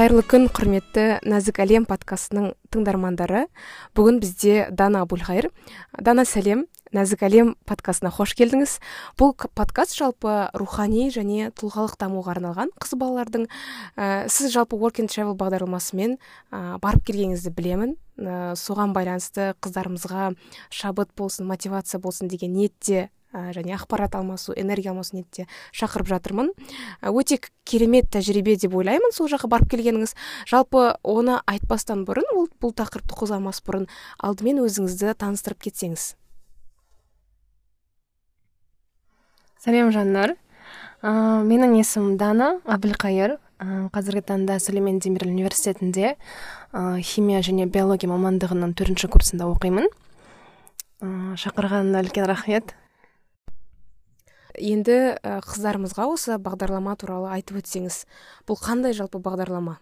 қайырлы күн құрметті нәзік әлем подкастының тыңдармандары. Бүгін бізде дана әбілқайыр дана сәлем. Нәзік әлем подкастына қош келдіңіз. Бұл подкаст жалпы рухани және тұлғалық дамуға арналған қыз балалардың ә, сіз жалпы work and travel бағдарламасымен ә, барып келгеніңізді білемін. Ә, соған байланысты қыздарымызға шабыт болсын мотивация болсын деген ниетте және ақпарат алмасу энергия алмасу ниетте шақырып жатырмын. Өте керемет тәжірибе деп ойлаймын сол жаққа барып келгеніңіз. Жалпы оны айтпастан бұрын ол бұл тақырыпты қозғамас бұрын алдымен өзіңізді таныстырып кетсеңіз. Сәлем жаннар ә, менің есімім дана әбілқайыр қазіргі таңда сүлеймен демирел университетінде ә, химия және биология мамандығының төртінші курсында оқимын. Ә, шақырғаныңа үлкен рахмет. Енді қыздарымызға осы бағдарлама туралы айтып өтсеңіз бұл қандай жалпы бағдарлама?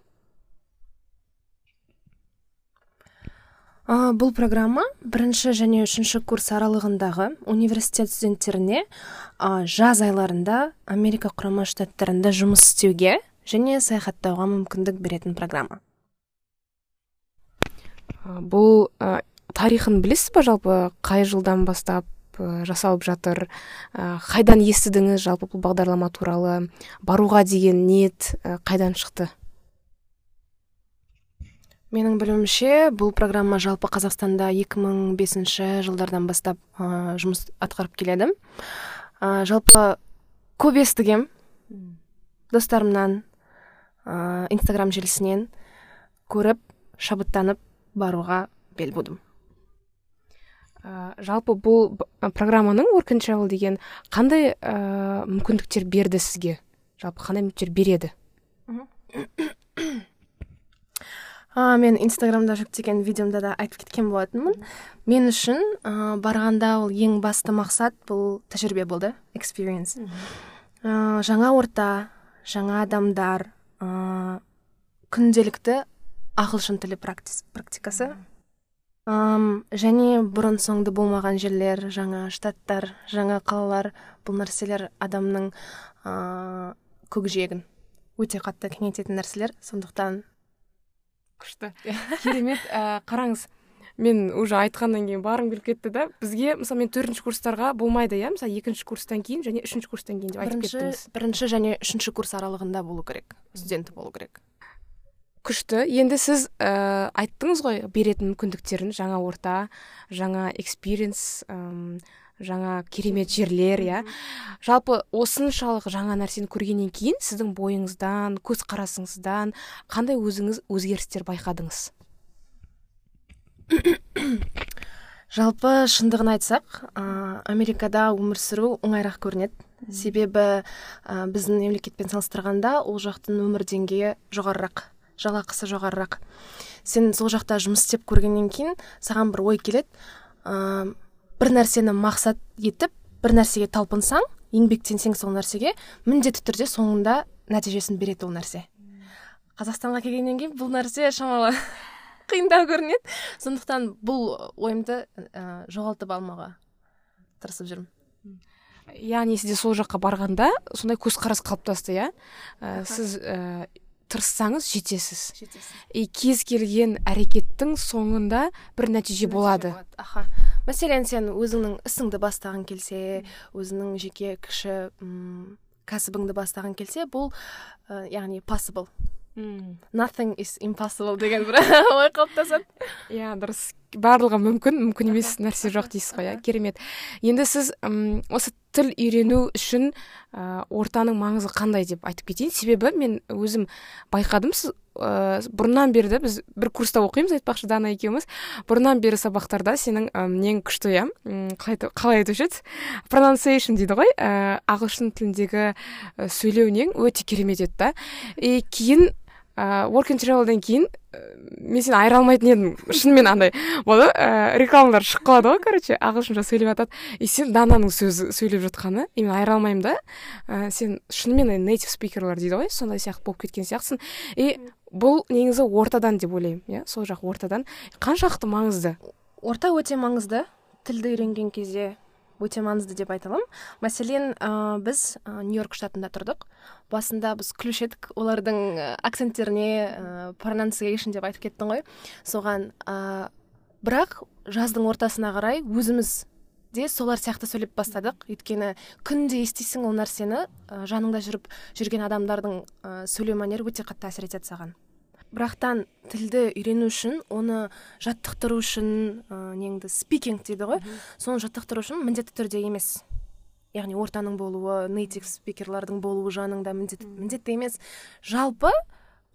Ә, бұл программа бірінші және үшінші курс аралығындағы университет студенттеріне ә, жаз айларында америка құрама штаттарында жұмыс істеуге және саяхаттауға мүмкіндік беретін программа. Бұл ә, тарихын білесіз ба жалпы қай жылдан бастап? Э, жасалып жатыр. Ә, қайдан естідіңіз жалпы бұл бағдарлама туралы? Баруға деген ниет қайдан шықты? Менің білуімше бұл программа жалпы қазақстанда 2005 жылдардан бастап ә, жұмыс атқарып келеді. Ә, жалпы көп естігем достарымнан ә, инстаграм желісінен көріп шабыттанып баруға бел будым. Ә, жалпы бұл программаның work and деген қандай ә, мүмкіндіктер берді сізге? Жалпы қандай мүмкіндіктер береді? А, мен инстаграмда жүктеген видеомда да айтып кеткен болатынмын. Мен үшін ә, барғанда ол ең басты мақсат бұл тәжірибе болды experience. Ә, жаңа орта жаңа адамдар ә, күнделікті ағылшын тілі практикасы. Ам, және бұрын соңды болмаған жерлер жаңа штаттар жаңа қалалар бұл нәрселер адамның ә, көкжиегін өте қатты кеңейтетін нәрселер. Сондықтан күшті. Керемет. Ә, қараңыз мен уже айтқаннан кейін барғым келіп кетті да бізге мысалы мен төртінші курстарға болмайды иә? Мысалы екінші курстан кейін және үшінші курстан кейін деп айтып кеттіңіз. бірінші және үшінші курс аралығында болу керек студент болу керек. Күшті енді сіз ә, айттыңыз ғой беретін мүмкіндіктерін. Жаңа орта жаңа экспириенс жаңа керемет жерлер иә. Жалпы осыншалық жаңа нәрсені көргеннен кейін сіздің бойыңыздан көзқарасыңыздан қандай өзіңіз өзгерістер байқадыңыз? Жалпы шындығын айтсақ ә, америкада өмір сүру оңайырақ көрінеді. Себебі ә, біздің мемлекетпен салыстырғанда ол жақтың өмір деңгейі жоғарырақ. Жалақысы жоғарырақ. Сен сол жақта жұмыс істеп көргеннен кейін саған бір ой келеді. Ә, бір нәрсені мақсат етіп бір нәрсеге талпынсаң еңбектенсең сол нәрсеге міндетті түрде соңында нәтижесін береді ол нәрсе. Қазақстанға келгеннен кейін бұл нәрсе шамалы қиындау көрінеді. Сондықтан бұл ойымды ә, жоғалтып алмауға тырысып жүрмін. Яғни сізде сол жаққа барғанда сондай көзқарас қалыптасты иә? Ә, сіз тырыссаңыз жетесіз. И кез келген әрекеттің соңында бір нәтиже болады. аха. Мәселен сен өзіңнің ісіңді бастағың келсе өзіңнің жеке кіші м кәсібіңді бастағың келсе бұл ә, яғни possible. Nothing is impossible деген бір ой қалыптасады. Иә дұрыс. Барлығы мүмкін мүмкін емес нәрсе жоқ дейсіз ғой иә керемет. Енді сіз ұм, осы тіл үйрену үшін ә, ортаның маңызы қандай деп айтып кетейін? Себебі мен өзім байқадым сіз ә, бұрыннан бері біз бір курста оқимыз айтпақшы дана екеуміз. Бұрыннан бері сабақтарда сенің ә, нең күшті иә қалай, қалай айтушы еді? Pronunciation дейді ғой ә, ағылшын тіліндегі сөйлеу нең өте керемет еді да и кейін ә, work and кейін мен сені айыра алмайтын едім шынымен андай болады ғой рекламалар шығып қалады ғой короче ағылшынша сөйлеп жатады и сен дананың сөзі сөйлеп жатқаны и мен айыра алмаймын да. Ә, сен шынымен нейтив спикерлер дейді ғой сондай сияқты болып кеткен сияқтысың. И бұл негізі ортадан деп ойлаймын иә сол жақ ортадан. Қаншалықты маңызды? Орта өте маңызды тілді үйренген кезде. Өте маңызды деп айта аламын мәселен ә, біз ә, нью йорк штатында тұрдық. Басында біз күлуші едік олардың акценттеріне ә, pronunciation деп айтып кеттің ғой. Соған ә, бірақ жаздың ортасына қарай өзіміз де солар сияқты сөйлеп бастадық. Өйткені күнде естисің ол нәрсені ә, жаныңда жүріп жүрген адамдардың ә, сөйлеу мәнері өте қатты әсер етеді саған. Бірақтан тілді үйрену үшін оны жаттықтыру үшін ә, неңді спикинг дейді ғой. Соны жаттықтыру үшін міндетті түрде емес. Яғни ортаның болуы нейтив спикерлардың болуы жаныңда міндетті, міндетті емес. Жалпы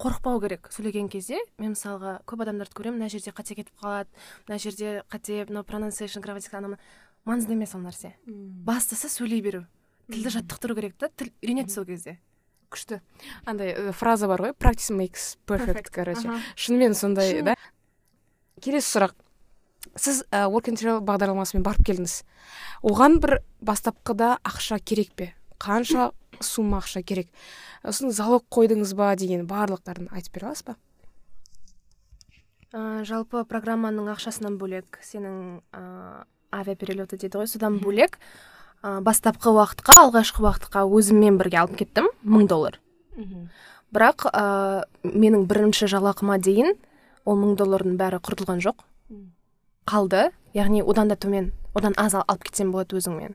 қорықпау керек. Сөйлеген кезде мен мысалға көп адамдарды көремін мына жерде қате кетіп қалады мына жерде қате мынау pronunciation грамматика анау маңызды емес ол нәрсе. Бастысы сөйлей беру. Тілді жаттықтыру керек та тіл үйренеді сол кезде. Күшті. Андай фраза бар ғой practice makes perfect короче. Шынымен сондай да? Келесі сұрақ. Сіз ә, work and travel бағдарламасымен барып келдіңіз. Оған бір бастапқыда ақша керек пе? Қанша сумма ақша керек? Сосын залог қойдыңыз ба деген барлықтарын айтып бере аласыз ба? Ә, жалпы программаның ақшасынан бөлек сенің ә, авиаперелеты дейді ғой содан бөлек. Ә, бастапқы уақытқа алғашқы уақытқа өзіммен бірге алып кеттім мың доллар. Бірақ ә, менің бірінші жалақыма дейін ол мың доллардың бәрі құртылған жоқ. Қалды. Яғни одан да төмен одан аз алып кетсем болады өзіңмен.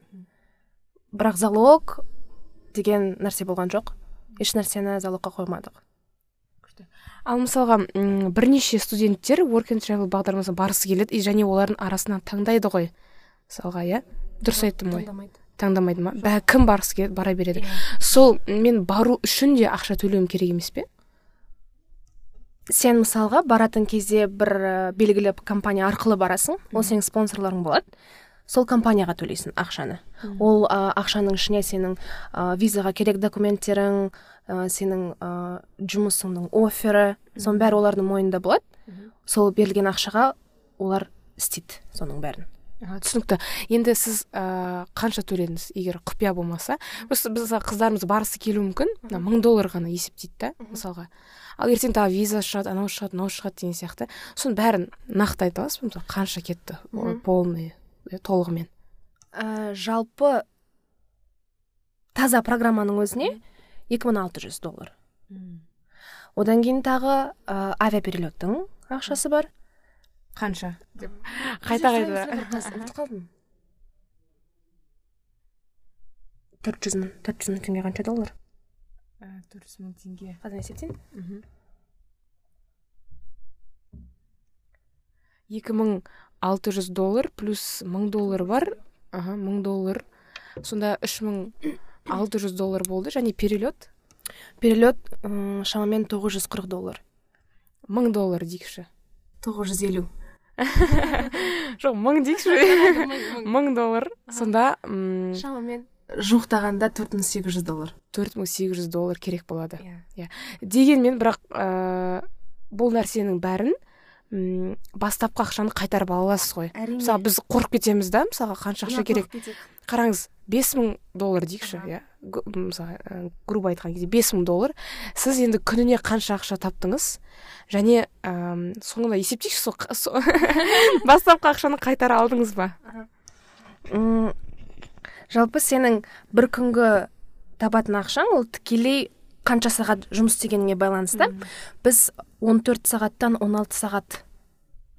Бірақ залог деген нәрсе болған жоқ. Еш нәрсені залогқа қоймадық. Ал мысалға бірнеше студенттер work and travel бағдарламасына барғысы келеді и және олардың арасынан таңдайды ғой. Мысалға иә? Дұрыс айттым ғой. таңдамайды. Ма? Бә кім барғысы келеді бара береді. Сол мен бару үшін де ақша төлеуім керек емес пе? Сен мысалға баратын кезде бір белгілі компания арқылы барасың ол сенің спонсорларың болады. Сол компанияға төлейсің ақшаны. Ол ә, ақшаның ішіне сенің ә, визаға керек документтерің ә, сенің ә, жұмысыңның оффері соның бәрі олардың мойнында болады. Сол берілген ақшаға олар істейді соның бәрін. Түсінікті. Енді сіз ә, қанша төледіңіз? егер құпия болмаса? Біз біз қыздарымыз барғысы келуі мүмкін. Мына мың доллар ғана есептейді да мысалға. Ал ертең тағы виза шығады анау шығады мынау шығады деген сияқты. Соның бәрін нақты айта аласыз ба? Мысалы қанша кетті полный толығымен? Ә, жалпы таза программаның өзіне екі мың алты жүз доллар. Одан кейін тағы ә, авиаперелеттің ақшасы бар. Қанша? деп. Қайта қайта ұмытып қалдым. Төрт жүз мың. Төрт жүз мың теңге қанша доллар? Төрт жүз мың теңге. Қазір есептейін екі мың алты жүз доллар плюс мың доллар бар. Аха мың доллар. Сонда үш мың алты жүз доллар болды. Және перелет? Перелет шамамен тоғыз жүз қырық доллар. Мың доллар дейікші тоғыз жүз елу. жоқ мың дейікші. Мың доллар. Сонда м шамамен жуықтағанда төрт мың сегіз жүз доллар. төрт мың сегіз жүз доллар керек болады. Иә. Дегенмен бірақ ә, бұл нәрсенің бәрін м бастапқы ақшаны қайтарып ала аласыз ғой. Әрине. Мысалы біз қорқып кетеміз да мысалға қанша ақша керек. қараңыз бес мың доллар дейікші иә. Мысалы грубо айтқан кезде бес мың доллар. Сіз енді күніне қанша ақша таптыңыз? Және ә, соны есептейікші сол бастапқы ақшаны қайтара алдыңыз ба? М жалпы сенің бір күнгі табатын ақшаң ол тікелей қанша сағат жұмыс істегеніңе байланысты. Біз 14 сағаттан 16 сағат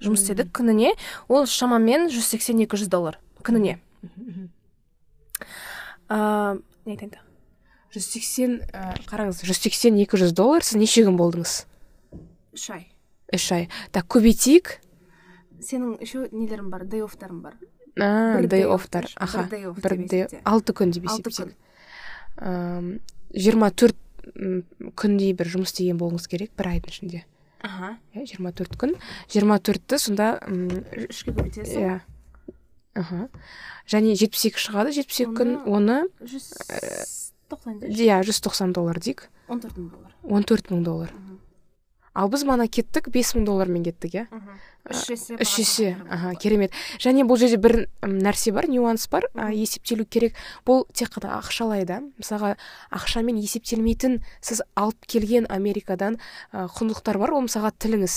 жұмыс істедік күніне. Ол шамамен 180-200 доллар күніне. Ыыы не айтайын жүз сексен қараңыз жүз сексен екі жүз доллар сіз неше күн болдыңыз? Үш ай. Үш ай. Так көбейтейік сенің еще нелерің бар? Дей оффтарың бар дей оффтар аха бір алты күн деп есептейік жиырма төрт күндей бір жұмыс істеген болуыңыз керек бір айдың ішінде. Аха. Иә жиырма төрт күн. Жиырма төртті сонда үшке бөлесің иә. Аха және жетпіс екі шығады. жетпіс екі күн оны жүз тоқсан иә жүз тоқсан доллар дейік. Он төрт мың доллар. Он төрт мың доллар. Ал біз мана кеттік бес мың доллармен кеттік иә? Үш есе үш есе аха керемет. Және бұл жерде бір нәрсе бар нюанс бар. Ә, есептелу керек. Бұл тек қана ақшалай да. Мысалға ақшамен есептелмейтін сіз алып келген америкадан ә, құндылықтар бар. Ол мысалға тіліңіз.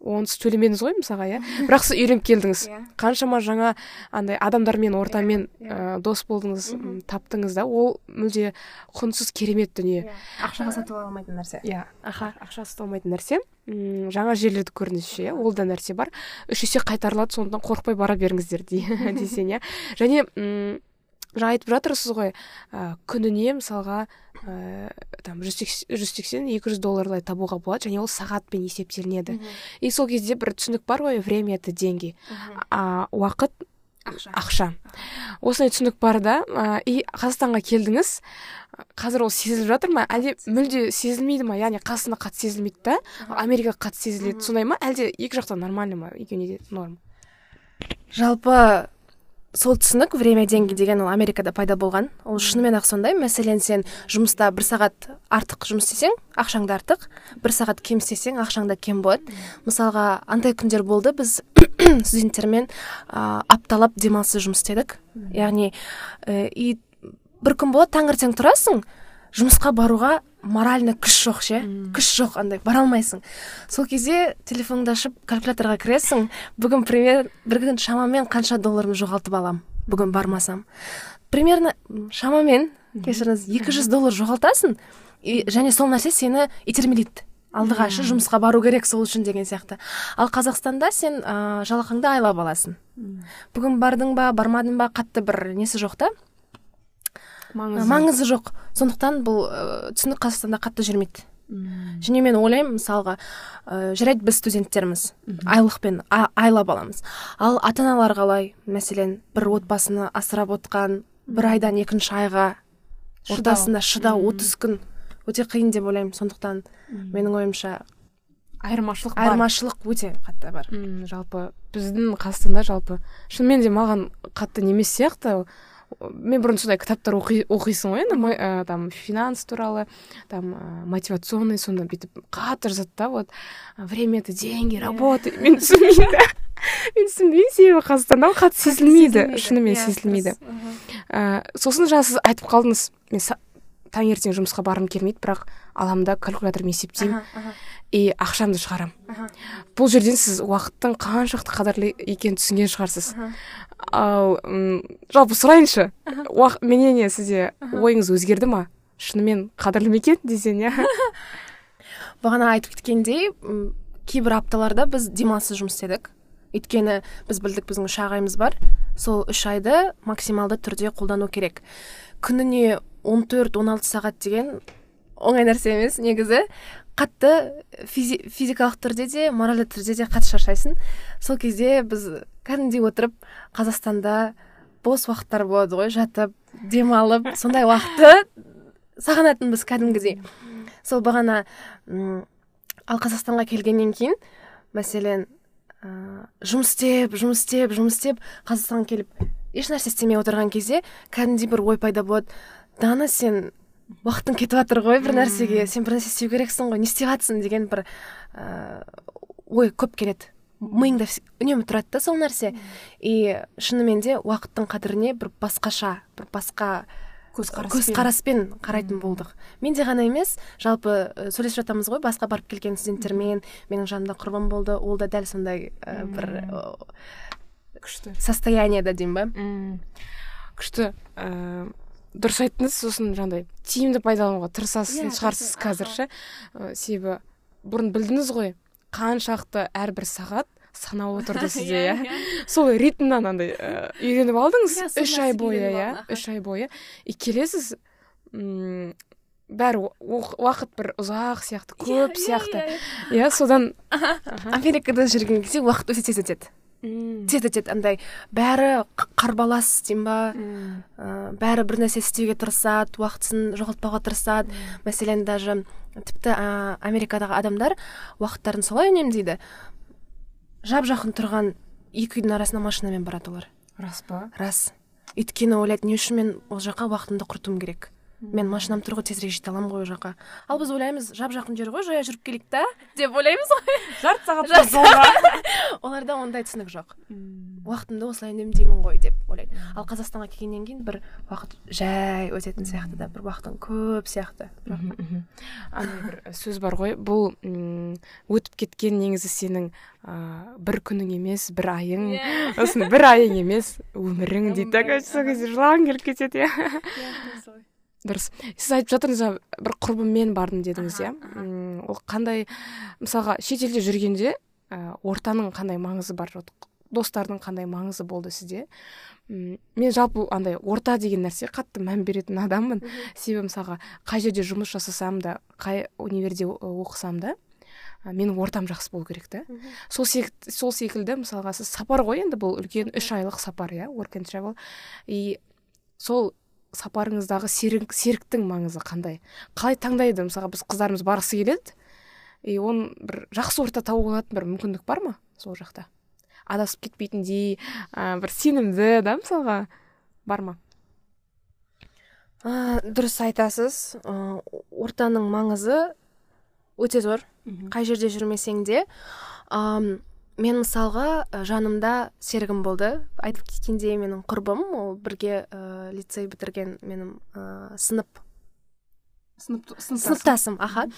Оны сіз төлемедіңіз ғой мысалға иә? Бірақ сіз үйреніп келдіңіз. Иә. Қаншама жаңа андай адамдармен ортамен ә, дос болдыңыз таптыңыз да. Ол мүлде құнсыз керемет дүние. Ақшаға сатып ала алмайтын нәрсе. Иә. Аха. Ақша ұсталмайтын нәрсе. М, жаңа жерлерді көрдіңізші иә ол да нәрсе бар. Үш есе қайтарылады сондықтан қорықпай бара беріңіздер десең иә. Және м, жаңа айтып жатырсыз ғой ә, күніне мысалға ә, там жүз сексен екі жүз долларлай табуға болады және ол сағатпен есептелінеді. И сол кезде бір түсінік бар ғой время это деньги. А уақыт ақша. Ақша. Осындай түсінік бар да. Ә, и қазақстанға келдіңіз. Қазір ол сезіліп жатыр ма? Әлде мүлде сезілмейді ма? Яғни қазақстанда қатты сезілмейді да? Америкада қатты сезіледі. Сондай ма? Әлде екі жақта нормально ма? Екеуіне де норм? Жалпы сол түсінік время деньги деген ол америкада пайда болған. Ол шынымен ақ сондай. Мәселен сен жұмыста бір сағат артық жұмыс істесең ақшаң да артық. бір сағат кем істесең ақшаң да кем болады. Мысалға андай күндер болды біз студенттермен ә, апталап демалыссыз жұмыс істедік. Яғни ә, и бір күн болады таңертең тұрасың жұмысқа баруға морально күш жоқ ше? Күш жоқ андай бара алмайсың. Сол кезде телефоныңды ашып калькуляторға кіресің. Бүгін пример бір күн шамамен қанша долларымды жоғалтып алам? Бүгін бармасам. Примерно шамамен кешіріңіз 200 доллар жоғалтасың и және сол нәрсе сені итермелейді. Алдыға ше жұмысқа бару керек сол үшін деген сияқты. Ал қазақстанда сен ә, жалақыңды айлап аласың. Бүгін бардың ба бармадың ба қатты бір несі жоқ та? Маңызы маңызы жоқ. Сондықтан бұл ә, түсінік қазақстанда қатты жүрмейді. М, және мен ойлаймын мысалға ә, жарайды біз студенттерміз. Айлықпен айлап аламыз. Ал ата аналар қалай? Мәселен бір отбасыны асырап отқан бір айдан екінші айға ортасында шыдау отыз күн өте қиын деп ойлаймын. Сондықтан менің ойымша айырмашылық бар. айырмашылық өте қатты бар. М, жалпы біздің қазақстанда жалпы шынымен де маған қатты немес сияқты мен бұрын сондай кітаптар оқи, оқисың ғой енді ә, там финанс туралы там ә, мотивационный сонда бүйтіп қатты жазады да вот «А, время это деньги работа мен түсінбеймін да мен түсінбеймін себебі қазақстанда қатты сезілмейді шынымен сезілмейді сосын жаңа сіз айтып қалдыңыз мен таңертең жұмысқа барғым келмейді бірақ аламын да калькулятормен есептеймін. И ақшамды шығарамын бұл жерден сіз уақыттың қаншалықты қадірлі екенін түсінген шығарсыз. Ал жалпы сұрайыншы. Мнение сізде ойыңыз өзгерді ма? Шынымен қадірлі ме екен десең иә? Бағана айтып кеткендей кейбір апталарда біз демалыссыз жұмыс істедік. Өйткені біз білдік біздің үш ағайымыз бар. Сол үш айды максималды түрде қолдану керек. Күніне 14-16 сағат деген оңай нәрсе емес негізі. Қатты физи физикалық түрде де моральды түрде де қатты шаршайсың. Сол кезде біз кәдімгідей отырып қазақстанда бос уақыттар болады ғой жатып демалып сондай уақытты сағынатынбыз кәдімгідей. Сол бағана м, ал қазақстанға келгеннен кейін мәселен ә, жұмыс істеп жұмыс істеп жұмыс істеп қазақстанға келіп ешнәрсе істемей отырған кезде кәдімгідей бір ой пайда болады. Дана сен уақытың кетіп жатыр ғой бір нәрсеге. Сен бір нәрсе істеу керексің ғой не істеп жатрсың деген бір ә, ой көп келеді. Миыңда үнемі тұрады да сол нәрсе. И шынымен де уақыттың қадіріне бір басқаша бір басқа көзқараспен. қарайтын болдық. Мен де ғана емес жалпы ә, сөйлесіп жатамыз ғой басқа барып келген студенттермен. Менің жанымда құрбым болды ол да дәл сондай ә, бір ә, күшті. состояниеда деймін ба? Күшті. Дұрыс айттыңыз сосын жаңағыдай тиімді пайдалануға тырысасыз Иә, шығарсыз қазір ше? Себебі бұрын білдіңіз ғой қаншақты әрбір сағат санап отырды сізде иә сол ритмнан андай үйреніп алдыңыз. Иә, үш ай бойы иә үш ай бойы. И келесіз м бәрі уа- уақыт бір ұзақ сияқты көп сияқты. иә содан америкада жүрген кезде уақыт өте тез өтеді. Тез өтеді андай бәрі қарбалас деймін ба? Ә, бәрі бір нәрсе істеуге тырысады уақытын жоғалтпауға тырысады. Мәселен даже тіпті ә, америкадағы адамдар уақыттарын солай үнемдейді. Жап жақын тұрған екі үйдің арасына машинамен барады олар. Рас па? Рас. Өйткені ойлайды не үшін мен ол жаққа уақытымды құртуым керек? Мен машинам тұр ғой тезірек жете аламын ғой ол жаққа. Ал біз ойлаймыз жап жақын жер ғой жаяу жүріп келейік та деп ойлаймыз ғой. Жарты сағат оларда ондай түсінік жоқ. Уақытымды осылай үнемдеймін ғой деп ойлайды. Ал қазақстанға келгеннен кейін бір уақыт жай өтетін сияқты да бір уақытың көп сияқты. Андай бір сөз бар ғой. Бұл өтіп кеткен негізі сенің ыыы бір күнің емес бір айың. Иә. сосын бір айың емес өмірің дейді сол кезде жылағың келіп кетеді иә. Дұрыс сіз айтып жатырсыз бір құрбыммен бардым дедіңіз иә? ол қандай мысалға шетелде жүргенде ә, ортаның қандай маңызы бар достардың қандай маңызы болды сізде? Мен жалпы андай орта деген нәрсе қатты мән беретін адаммын. Себебі мысалға қай жерде жұмыс жасасам да қай универде оқысам да менің ортам жақсы болу керек та. Сол, сол секілді мысалға сіз сапар ғой енді бұл үлкен үш айлық сапар иә work and travel. И сол сапарыңыздағы серік, серіктің маңызы қандай? Қалай таңдайды? Мысалға біз қыздарымыз барғысы келеді и оны бір жақсы орта табуға болатын бір мүмкіндік бар ма сол жақта? Адасып кетпейтіндей ә, бір сенімді да мысалға бар ма? Ә, дұрыс айтасыз. Ә, ортаның маңызы өте зор. Қай жерде жүрмесең де. Мен мысалға жанымда серігім болды. Айтып кеткендей менің құрбым ол бірге ә, лицей бітірген менің ә, сынып. Сыныптасым. Аха.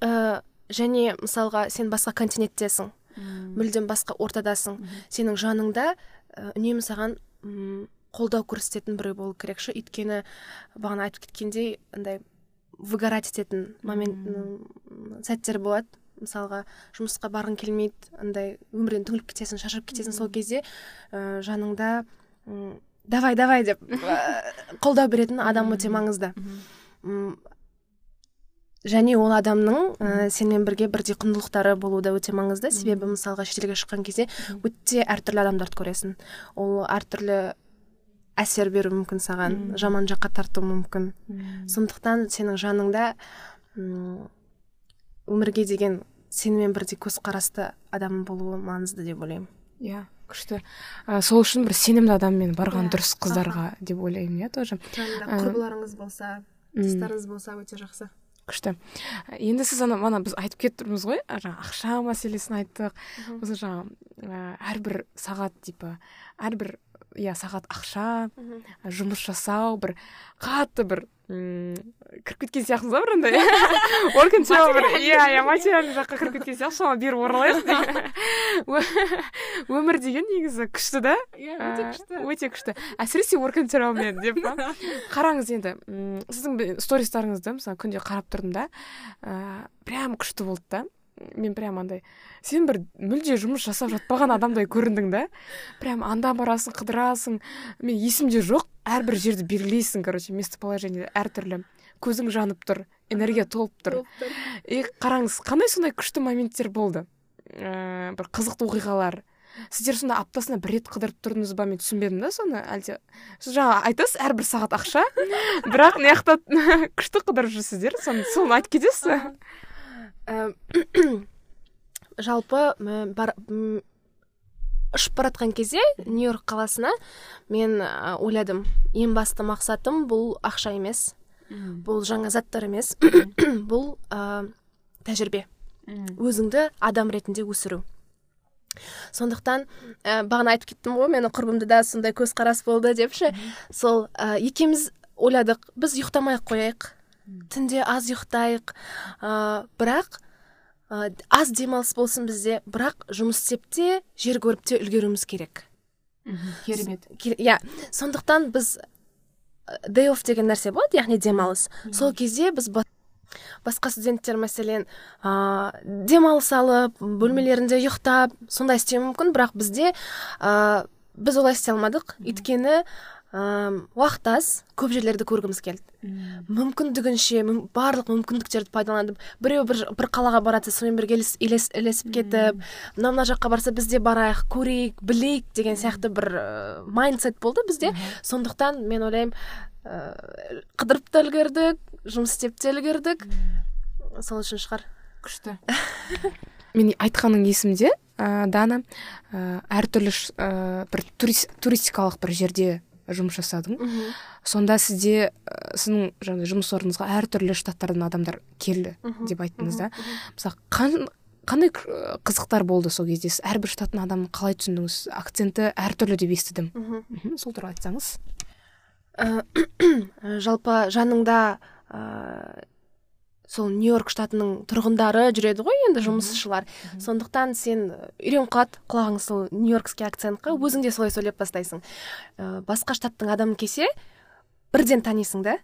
Ә, және мысалға сен басқа континенттесің мүлдем басқа ортадасың. Сенің жаныңда үнемі саған қолдау көрсететін біреу болу керек ше өйткені бағана айтып кеткендей андай выгорать ететін момент сәттер болады. Мысалға жұмысқа барғың келмейді андай өмірден түңіліп кетесің шаршап кетесің сол кезде ә, жаныңда м давай давай! деп қолдау беретін адам өте маңызды. Және ол адамның ә, сенімен бірге бірдей құндылықтары болуы да өте маңызды. Себебі мысалға шетелге шыққан кезде өте әртүрлі адамдарды көресің. Ол әртүрлі әсер беруі мүмкін саған жаман жаққа тартуы мүмкін. Сондықтан сенің жаныңда өмірге деген сенімен бірдей көзқарасты адам болуы маңызды деп ойлаймын. Иә күшті. Ә, сол үшін бір сенімді адаммен барған yeah. Иә, дұрыс қыздарға деп ойлаймын иә тоже. Құрбыларыңыз болса достарыңыз болса өте жақсы. Күшті. Енді сіз ана мана біз айтып кетіп тұрмыз ғой жаңағы ақша мәселесін айттық. Осы жаңағы әрбір сағат типа әрбір иә сағат ақша жұмыс жасау бір қатты бір кіріп кеткен сияқтымыз ғой бір андай? Бір иә иә материальный жаққа кіріп кеткен сияқты соған бері оралайық өмір деген негізі күшті да? Иә өте күшті. өте күшті. Әсіресе work and деп қараңыз енді сіздің стористарыңызды мысалы күнде қарап тұрдым да ыыы прям күшті болды да. Мен прям андай сен бір мүлде жұмыс жасап жатпаған адамдай көріндің да? Прям анда барасың қыдырасың мен есімде жоқ әрбір жерді белгілейсің короче местоположение әртүрлі. Көзің жанып тұр энергия толып тұр. И қараңыз қандай сондай күшті моменттер болды? Ә, бір қызықты оқиғалар. Сіздер сонда аптасына бір рет қыдырып тұрдыңыз ба? Мен түсінбедім да соны әлде. Сіз жаңа айтасыз әрбір сағат ақша. Бірақ мына жақта күшті қыдырып жүрсіздер соны соны айтып кетесіз жалпы бар ұшып бара жатқан кезде нью йорк қаласына мен ойладым. Ең басты мақсатым бұл ақша емес. Бұл жаңа заттар емес. Бұл ә, тәжірибе. Өзіңді адам ретінде өсіру. Сондықтан ә, бағана айтып кеттім ғой менің құрбымда да сондай көзқарас болды депші. Сол ә, екеуміз ойладық. Біз ұйықтамай ақ қояйық. Түнде аз ұйықтайық. Ә, бірақ ә, аз демалыс болсын бізде бірақ жұмыс істеп те жер көріп те үлгеруіміз керек. Керемет. Иә сондықтан біз day off деген нәрсе болады яғни демалыс. Сол кезде біз басқа студенттер мәселен ә, демалыс алып бөлмелерінде ұйықтап сондай істеуі мүмкін. Бірақ бізде ә, біз олай істей алмадық. Өйткені ыыы уақыт аз көп жерлерді көргіміз келді. Мүмкіндігінше барлық мүмкіндіктерді пайдаланып біреу бір, бір қалаға барады сонымен бірге ілесіп кетіп мына мына жаққа барса біз де барайық көрейік білейік деген сияқты бір ә, майндсет болды бізде. Сондықтан мен ойлаймын ә, қыдырып та үлгердік жұмыс істеп те үлгердік. Сол үшін шығар. Күшті. Мен айтқаның есімде ә, дана ә, әртүрлі ә, бір туристикалық бір жерде жұмыс жасадың сонда сізде ә, сіздің жаңағы жұмыс орныңызға әртүрлі штаттардан адамдар келді деп айттыңыз да. мысалы қандай қызықтар болды сол кезде? Сіз әрбір штаттың адамын қалай түсіндіңіз? Акценті әртүрлі деп естідім. Сол туралы айтсаңыз. Ә, жалпы жаныңда ә, сол нью йорк штатының тұрғындары жүреді ғой енді жұмысшылар. Сондықтан сен үйреніп қалады құлағың сол нью йоркский акцентқа өзің де солай сөйлеп бастайсың. Ә, басқа штаттың адамы келсе бірден танисың да.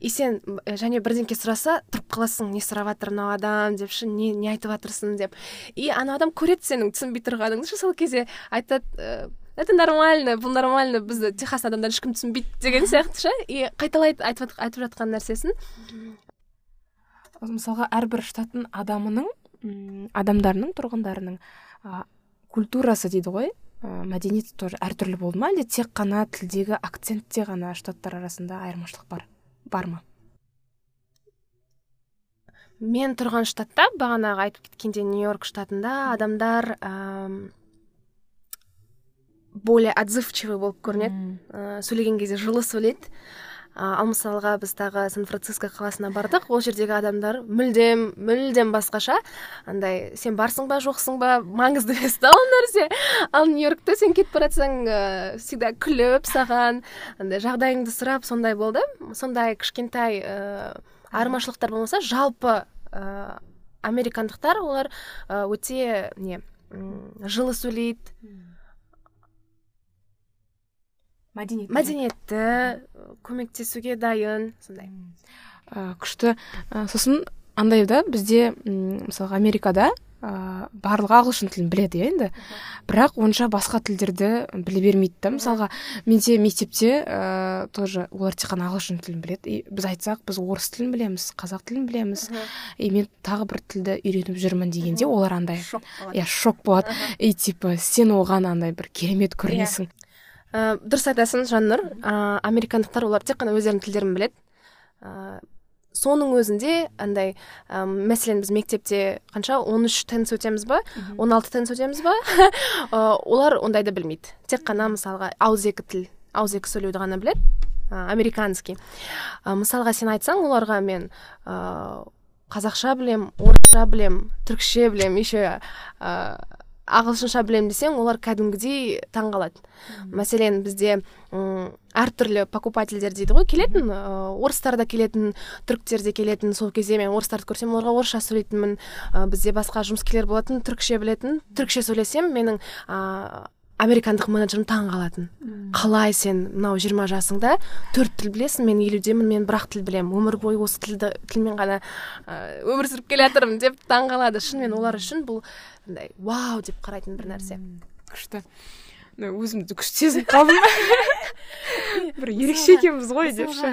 И сен және бірдеңке сұраса тұрып қаласың не сұрап жатыр мынау адам деп ше не, не айтып жатырсың деп. И ана адам көреді сенің түсінбей тұрғаныңды. Ше сол кезде айтады «Э, это нормально бұл нормально бізді техас адамдар ешкім түсінбейді деген сияқты ше. И қайталайды айтып, айтып жатқан нәрсесін. Мысалға әрбір штаттың адамының адамдарының тұрғындарының ә, культурасы дейді ғой ә, мәдениеті тоже әртүрлі болды ма әлде тек қана тілдегі акцентте ғана штаттар арасында айырмашылық бар бар ма? Мен тұрған штатта бағанағы айтып кеткендей нью йорк штатында адамдар ә, более отзывчивый болып көрінеді. Ә, сөйлеген кезде жылы сөйлейді. Ал мысалға біз тағы сан франциско қаласына бардық. Ол жердегі адамдар мүлдем мүлдем басқаша. Андай сен барсың ба жоқсың ба? маңызды емес та ол нәрсе. Ал нью йоркте сен кетіп бара жатсаң ыыы всегда күліп саған андай жағдайыңды сұрап сондай болды. Сондай кішкентай ыыы айырмашылықтар болмаса жалпы ыыы американдықтар олар өте не жылы сөйлейді. Мәдениетті мәдениетті көмектесуге дайын сондай. Ә, күшті. Ә, сосын андай да бізде мысалға америкада ә, барлығы ағылшын тілін біледі иә енді. Бірақ онша басқа тілдерді біле бермейді да. Мысалға менде мектепте ә, тоже олар тек қана ағылшын тілін біледі. И біз айтсақ біз орыс тілін білеміз қазақ тілін білеміз. И мен тағы бір тілді үйреніп жүрмін дегенде олар андай. Иә шок болады. И типа сен оған андай бір керемет көрінесің. Ә, дұрыс айтасың жаннұр. Ә, американдықтар олар тек қана өздерінің тілдерін біледі. Ә, соның өзінде андай ә, мәселен біз мектепте қанша? 13 тенс өтеміз ба? 16 тенс өтеміз ба? Ә, олар ондайды білмейді. Тек қана мысалға ауызекі тіл ауызекі сөйлеуді ғана біледі. Ә, американский. Ә, мысалға сен айтсаң оларға мен ә, қазақша білем орысша білем түркше білем еще ағылшынша білемін десең олар кәдімгідей таң қалады мәселен бізде ұм, әртүрлі покупательдер дейді ғой келетін ә, орыстар да келетін түріктер де келетін сол кезде мен орыстарды көрсем оларға орысша сөйлейтінмін. Ә, бізде басқа жұмыскерлер болатын түрікше білетін. Түрікше сөйлесем менің американдық менеджерім таң қалатын. Қалай сен мынау жиырма жасыңда төрт тіл білесің мен елудемін мен бір ақ тіл білемін. Өмір бойы осы тілді тілмен ғана өмір сүріп келе жатырмын деп таң қалады. Шынымен олар үшін бұл андай вау деп қарайтын бір нәрсе. Күшті. Өзімді күшті сезініп қалдым. Бір ерекше екенбіз ғой деп ше.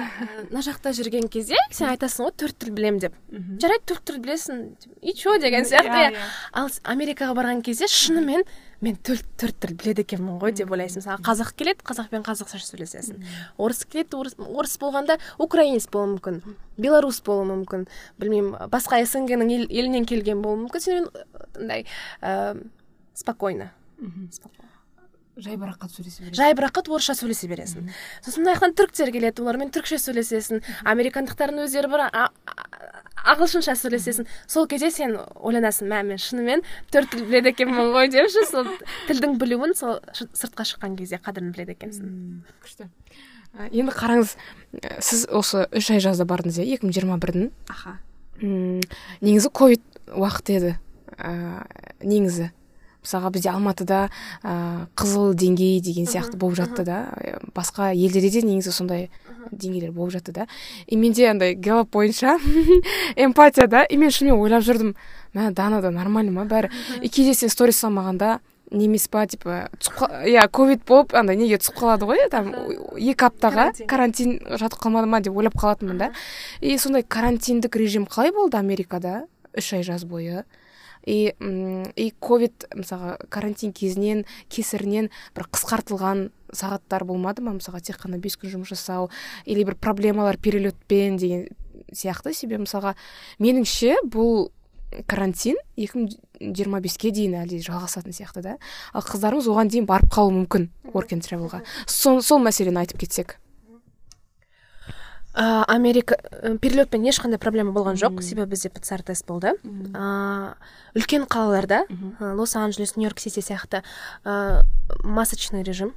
мына жақта жүрген кезде сен айтасың ғой төрт тіл білемін деп. Жарайды төрт тіл білесің и че деген сияқты иә, иә. ал америкаға барған кезде шынымен мен төрт төрт тіл біледі екенмін ғой деп ойлайсың. Мысалы қазақ келеді қазақпен қазақша сөйлесесің. Орыс келеді орыс, орыс болғанда украинец болуы мүмкін белорус болуы мүмкін білмеймін басқа снг ның елінен келген болуы мүмкін. Сенімен андай ыыы спокойно. Жайбарақат сөйлесе бересің. Жайбарақат орысша сөйлесе бересің. Сосын мына жақтан түріктер келеді олармен түрікше сөйлесесің. Американдықтардың өздері бар ағылшынша сөйлесесің. Сол кезде сен ойланасың мә мен шынымен төрт тіл біледі екенмін ғой депші сол тілдің білуін сол сыртқа шыққан кезде қадірін біледі екенсің. Күшті. Енді қараңыз сіз осы үш ай жазда бардыңыз иә екі мың жиырма бірдің. Аха. Негізі ковид уақыты еді. Ыыы негізі. Мысалға бізде алматыда ә, қызыл деңгей деген сияқты болып жатты да. Басқа елдерде де негізі сондай деңгейлер болып жатты да. И менде андай гэллап бойынша эмпатия да. И мен шынымен ойлап жүрдім мә дана да нормально ма бәрі? И кейде сен сторис салмағанда не емес па типа иә ковид болып андай неге түсіп қалады ғой там екі аптаға карантин. жатып қалмады ма деп ойлап қалатынмын да. И сондай карантиндік режим қалай болды америкада? Үш ай жаз бойы. И и ковид мысалға карантин кезінен кесірінен бір қысқартылған сағаттар болмады ма? мысалға тек қана бес күн жұмыс жасау или бір проблемалар перелетпен деген сияқты. Себебі мысалға меніңше бұл карантин екі мың жиырма беске дейін әлде жалғасатын сияқты да. Ал қыздарымыз оған дейін барып қалуы мүмкін work and travelға. Сол, сол мәселені айтып кетсек. Ә, америка перелетпен ешқандай проблема болған жоқ. Себебі бізде пцр тест болды ә, үлкен қалаларда лос анджелес нью йорк сити сияқты ә, масочный режим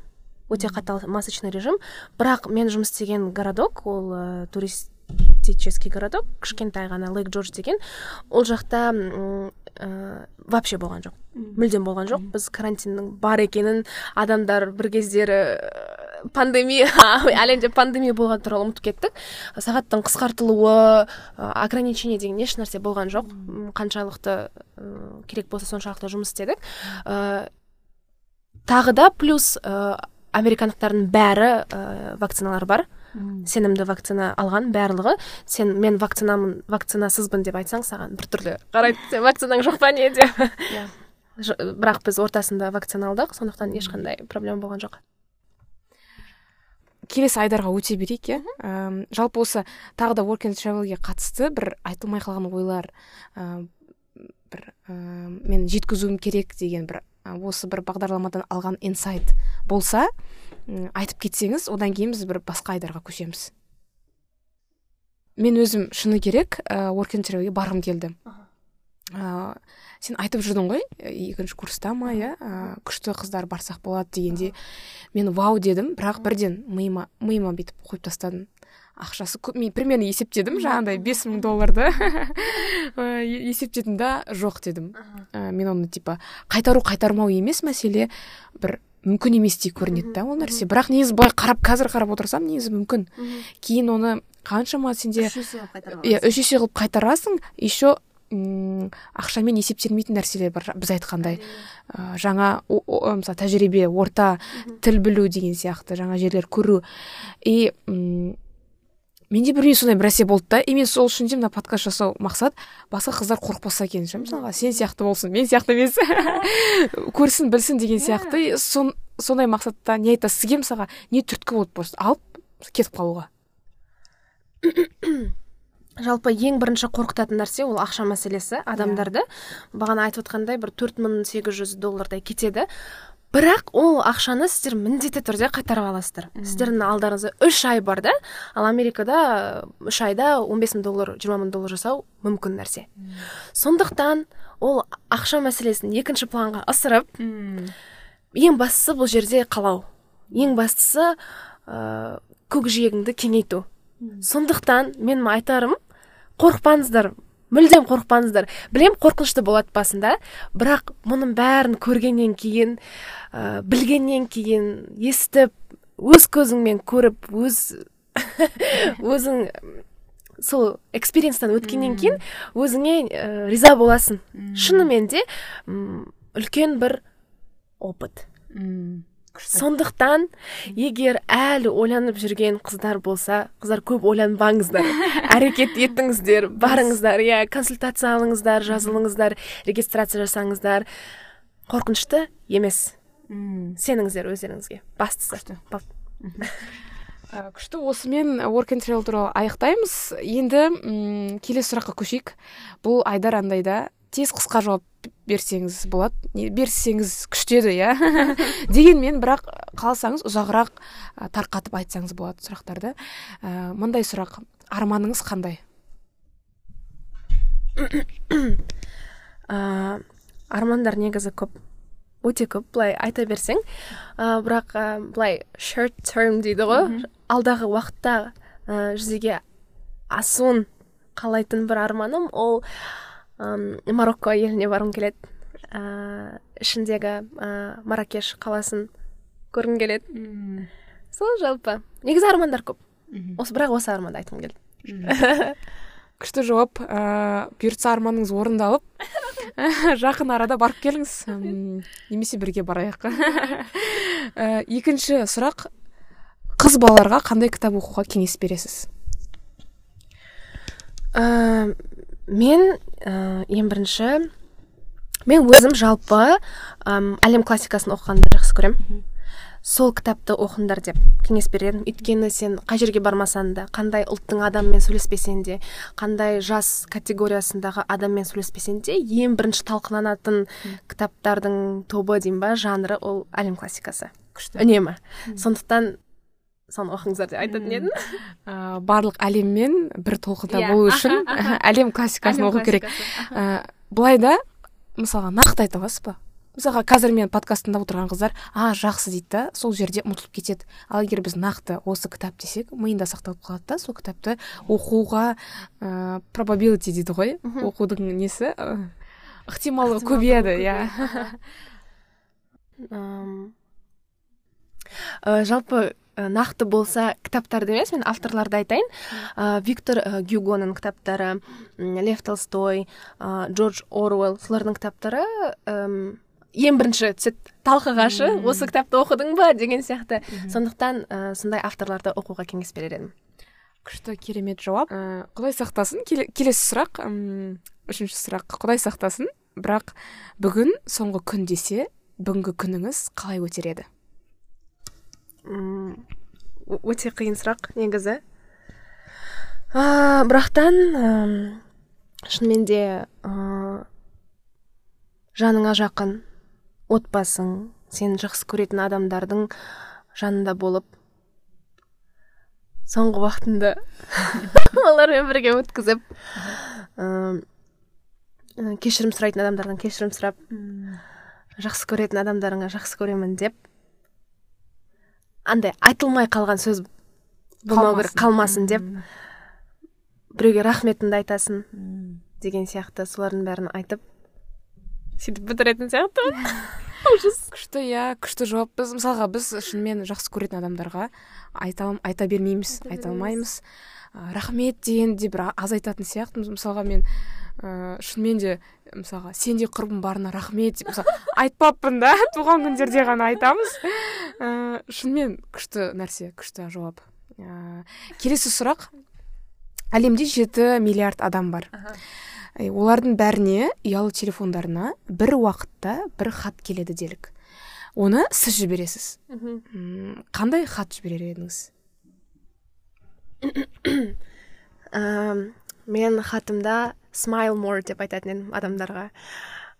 өте қатал масочный режим. Бірақ мен жұмыс істеген городок ол ә, туристический городок кішкентай ғана лейк джордж деген ол жақта ә, вообще болған жоқ. Мүлдем болған жоқ. Біз карантиннің бар екенін адамдар бір кездері пандемия әлемде пандемия болған туралы ұмытып кеттік. Сағаттың қысқартылуы ограничение деген еш нәрсе болған жоқ. Қаншалықты керек болса соншалықты жұмыс істедік. Ә, тағы да плюс ә, американдықтардың бәрі ә, вакциналар бар. Сенімді вакцина алған барлығы. Сен мен вакцинамын вакцинасызбын деп айтсаң саған біртүрлі қарайды сен вакцинаң жоқ па не деп. Иә. Бірақ біз ортасында вакцина алдық сондықтан ешқандай проблема болған жоқ. Келесі айдарға өте берейік иә. Жалпы осы тағы да work and travelге қатысты бір айтылмай қалған ойлар ә, бір ә, мен жеткізуім керек деген бір осы бір бағдарламадан алған инсайт болса айтып кетсеңіз одан кейін біз бір басқа айдарға көшеміз. Мен өзім шыны керек ә, work and travelге барғым келді. Ә, сен айтып жүрдің ғой екінші курста ма иә? Күшті қыздар барсақ болады дегенде мен вау дедім бірақ бірден миыма миыма бүйтіп қойып тастадым. Ақшасы көп мен примерно есептедім жаңағыдай бес мың долларды. Есептедім да жоқ дедім. Ә, мен оны типа қайтару қайтармау емес мәселе бір мүмкін еместей көрінеді да ол нәрсе. бірақ негізі былай қарап қазір қарап отырсам негізі мүмкін. Кейін оны қаншама сенде иә үш есе қылып қайтарасың еще ақшамен есептелмейтін нәрселер бар. Біз айтқандай ә, жаңа мысалы тәжірибе орта тіл білу деген сияқты жаңа жерлер көру. И менде білмеймін сондай бір нәрсе болды да. И мен сол үшін де мына подкаст жасау мақсат басқа қыздар қорықпаса екен ше. Мысалға сен сияқты болсын мен сияқты емес. Көрсін білсін деген сияқты. Сон, сондай мақсатта не айтасыз? Сізге мысалға не түрткі болды просто алып кетіп қалуға. жалпы ең бірінші қорқытатын нәрсе ол ақша мәселесі адамдарды. Бағана айтып отқандай бір төрт мың сегіз жүз доллардай кетеді. Бірақ ол ақшаны сіздер міндетті түрде қайтарып аласыздар. Сіздердің алдарыңызда үш ай бар да ал америкада үш айда 15 мың доллар жиырма мың доллар жасау мүмкін нәрсе. Сондықтан ол ақша мәселесін екінші планға ысырып ең бастысы бұл жерде қалау. Ең бастысы ә, көкжиегіңді кеңейту. Сондықтан менің айтарым қорықпаңыздар мүлдем қорықпаңыздар. Білем қорқынышты болады басында бірақ мұның бәрін көргеннен кейін ә, білгеннен кейін естіп өз көзіңмен көріп өз өзің сол экспириенстан өткеннен кейін өзіңе ә, риза боласың. Шынымен де үлкен бір опыт. Сондықтан егер әлі ойланып жүрген қыздар болса қыздар көп ойланбаңыздар. Әрекет етіңіздер барыңыздар иә консультация алыңыздар жазылыңыздар регистрация жасаңыздар. Қорқынышты емес. Сеніңіздер өздеріңізге. Бастысы. Күшті. Осымен work and travel туралы аяқтаймыз. Енді келесі сұраққа көшейік. Бұл айдар андайда. Тез қысқа жауап берсеңіз болады. Берсеңіз күшті еді иә. Дегенмен бірақ қаласаңыз ұзағырақ тарқатып айтсаңыз болады сұрақтарды. Ә, мындай сұрақ арманыңыз қандай? Ә, армандар негізі көп өте көп былай айта берсең. Ә, бірақ ә, былай short term дейді ғой. Алдағы уақытта ә, жүзеге асуын қалайтын бір арманым ол марокко еліне барғым келеді. Ә, ішіндегі ә, маракеш қаласын көргім келеді. Сол жалпы. Негізі армандар көп. Осы бірақ осы арманды айтқым келді. Күшті жауап. Ыыы бұйыртса арманыңыз орындалып жақын арада барып келіңіз. Немесе бірге барайық. Екінші сұрақ. Қыз балаларға қандай кітап оқуға кеңес бересіз? Мен ә, ең бірінші мен өзім жалпы әм, әлем классикасын оқығанды жақсы көремін. Сол кітапты оқыңдар деп кеңес берер едім өйткені сен қай жерге бармасаң да қандай ұлттың адамымен сөйлеспесең де қандай жас категориясындағы адаммен сөйлеспесең де ең бірінші талқыланатын кітаптардың тобы деймін ба жанры ол әлем классикасы. Күшті. Үнемі. Сондықтан соны оқыңыздар деп айтатын едім. Ә, барлық әлеммен бір толқында Иә, болу үшін аха. әлем классикасын оқу керек. ә, былай да мысалға нақты айта аласыз ба? мысалға қазір мен подкаст тыңдап отырған қыздар а жақсы дейді да сол жерде ұмытылып кетеді. Ал егер біз нақты осы кітап десек миында сақталып қалады да сол кітапты оқуға ә, probability дейді ғой оқудың несі? Ықтималдығы Ықтималдығы көбейеді иә. Ә, жалпы нақты болса кітаптарды емес мен авторларды айтайын. Ә, виктор ә, гюгоның кітаптары лев толстой ә, джордж оруэлл солардың кітаптары ым, ең бірінші түседі талқыға осы кітапты оқыдың ба? деген сияқты. Сондықтан ә, сондай авторларды оқуға кеңес берер едім. Күшті керемет жауап. Ә, құдай сақтасын. Келе- келесі сұрақ ым, үшінші сұрақ. Құдай сақтасын. Бірақ бүгін соңғы күн десе бүгінгі күніңіз қалай өтер еді? Өте қиын сұрақ негізі. А, бірақтан ым, шынымен де ә, жаныңа жақын отбасың сен жақсы көретін адамдардың жанында болып соңғы уақытыңды олармен бірге өткізіп ә, кешірім сұрайтын адамдардан кешірім сұрап жақсы көретін адамдарыңа жақсы көремін деп андай айтылмай қалған сөз болмау керек қалмасын. деп. Біреуге рахметіңді айтасың деген сияқты солардың бәрін айтып сөйтіп бітіретін сияқты ужас. күшті иә күшті жауап. Біз мысалға біз шынымен жақсы көретін адамдарға айта, айта бермейміз Айта алмаймыз. рахмет дегенде бір аз айтатын сияқтымыз. Мысалға мен ә, шынымен де мысалға сенде құрбым барына рахмет деп мысалы айтпаппын да туған күндерде ғана айтамыз. Ә, шынымен күшті нәрсе күшті жауап. Ә, келесі сұрақ. Әлемде жеті миллиард адам бар. Олардың бәріне ұялы телефондарына бір уақытта бір хат келеді делік. Оны сіз жібересіз. Қандай хат жіберер едіңіз? Мен хатымда smile more деп айтатын едім адамдарға.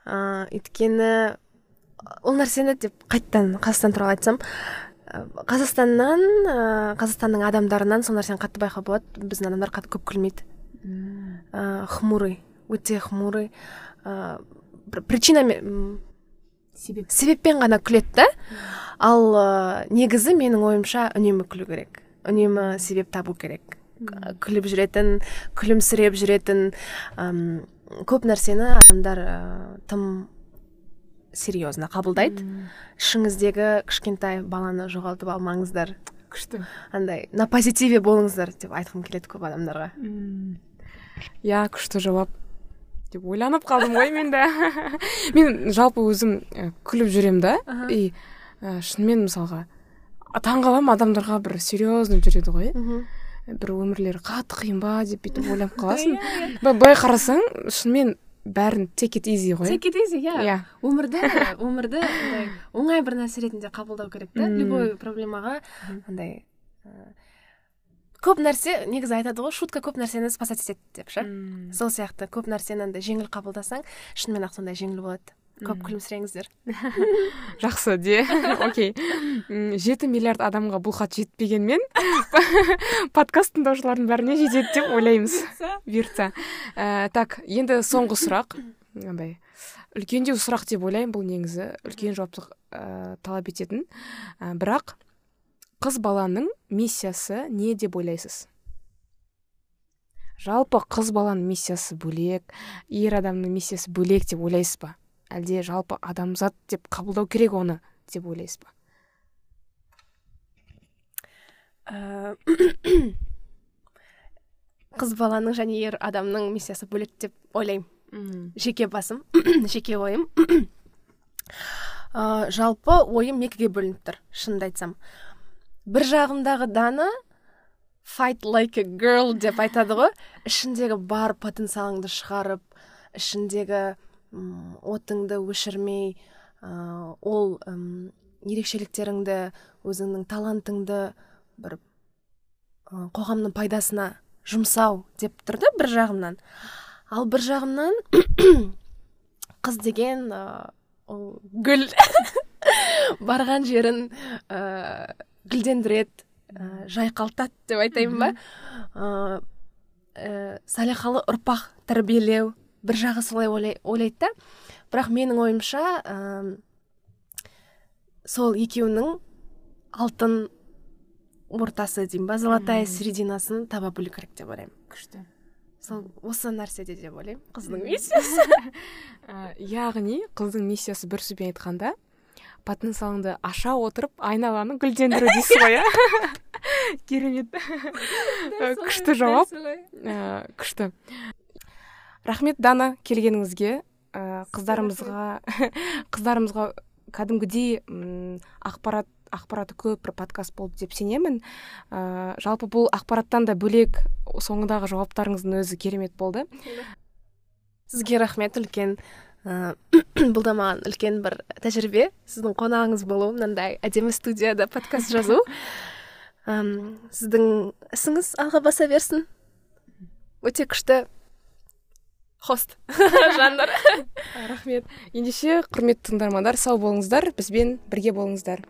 Ә, өйткені ол нәрсені деп қайттан қазақстан туралы айтсам қазақстаннан ә, қазақстанның адамдарынан сол нәрсені қатты байқауға болады. Біздің адамдар қатты көп күлмейді. Ә, хмурый өте хмурый. Ә, бір причинамен себеп. себеппен ғана күледі да. Ал ә, негізі менің ойымша үнемі күлу керек. Үнемі себеп табу керек. Күліп жүретін күлімсіреп жүретін ам, көп нәрсені адамдар ә, тым серьезно қабылдайды. Ішіңіздегі кішкентай баланы жоғалтып алмаңыздар. Күшті. Андай на позитиве болыңыздар деп айтқым келеді көп адамдарға. Иә күшті жауап деп ойланып қалдым ғой мен де. Мен жалпы өзім ә, күліп жүремін да. И ә, шынымен мысалға таңқаламын адамдарға бір серьезно жүреді ғой. Бір өмірлері қатты қиын ба деп бүйтіп ойланып қаласың. былай қарасаң шынымен бәрін take it easy ғой. Take it easy иә иә өмірді өмірді андай оңай бір нәрсе ретінде қабылдау керек та любой проблемаға. Андай көп нәрсе негізі айтады ғой шутка көп нәрсені спасать етеді деп ше. Сол сияқты көп нәрсені андай жеңіл қабылдасаң шынымен ақ сондай жеңіл болады. Көп күлімсіреңіздер. Жақсы де. Окей. Жеті миллиард адамға бұл хат жетпегенмен подкаст тыңдаушылардың бәріне жетеді деп ойлаймыз. Бұйыртса Ә, так енді соңғы сұрақ. Андай үлкендеу сұрақ деп ойлаймын бұл негізі. Үлкен жауаптылық ә, талап ететін. Ә, бірақ қыз баланың миссиясы не деп ойлайсыз? Жалпы қыз баланың миссиясы бөлек ер адамның миссиясы бөлек деп ойлайсыз ба? Әлде жалпы адамзат деп қабылдау керек оны деп ойлайсыз ба? Ә, қыз баланың және ер адамның миссиясы бөлек деп ойлаймын. Жеке басым жеке ойым. Ә, жалпы ойым екіге бөлініп тұр шынымды айтсам. Бір жағымдағы дана fight like a girl деп айтады ғой. Ішіндегі бар потенциалыңды шығарып ішіндегі отыңды өшірмей ә, ол ерекшеліктеріңді өзіңнің талантыңды бір қоғамның пайдасына жұмсау деп тұр да бір жағымнан. Ал бір жағымнан қыз деген ол гүл барған жерін ә, гүлдендіреді ә, жайқалтады деп айтайын ба? Ә, салиқалы ұрпақ тәрбиелеу бір жағы солай ойлайды да. Бірақ менің ойымша ә, сол екеуінің алтын ортасы деймін ба золотая серединасын таба білу керек деп ойлаймын. Күшті. Сол осы нәрседе деп ойлаймын қыздың миссиясы. Яғни қыздың миссиясы бір сөзбен айтқанда потенциалыңды аша отырып айналаны гүлдендіру дейсіз ғой иә? Керемет. Күшті жауап. күшті. Рахмет дана келгеніңізге. Қыздарымызға қыздарымызға кәдімгідей ақпарат ақпараты көп бір подкаст болды деп сенемін. Ә, жалпы бұл ақпараттан да бөлек соңындағы жауаптарыңыздың өзі керемет болды. Сізге рахмет үлкен ә, бұл да маған үлкен бір тәжірибе. Сіздің қонағыңыз болу мынандай әдемі студияда подкаст жазу. Әм, сіздің ісіңіз алға баса берсін. Өте күшті. Хост. Жандар. Рахмет. Ендеше құрметті тыңдармандар сау болыңыздар бізбен бірге болыңыздар.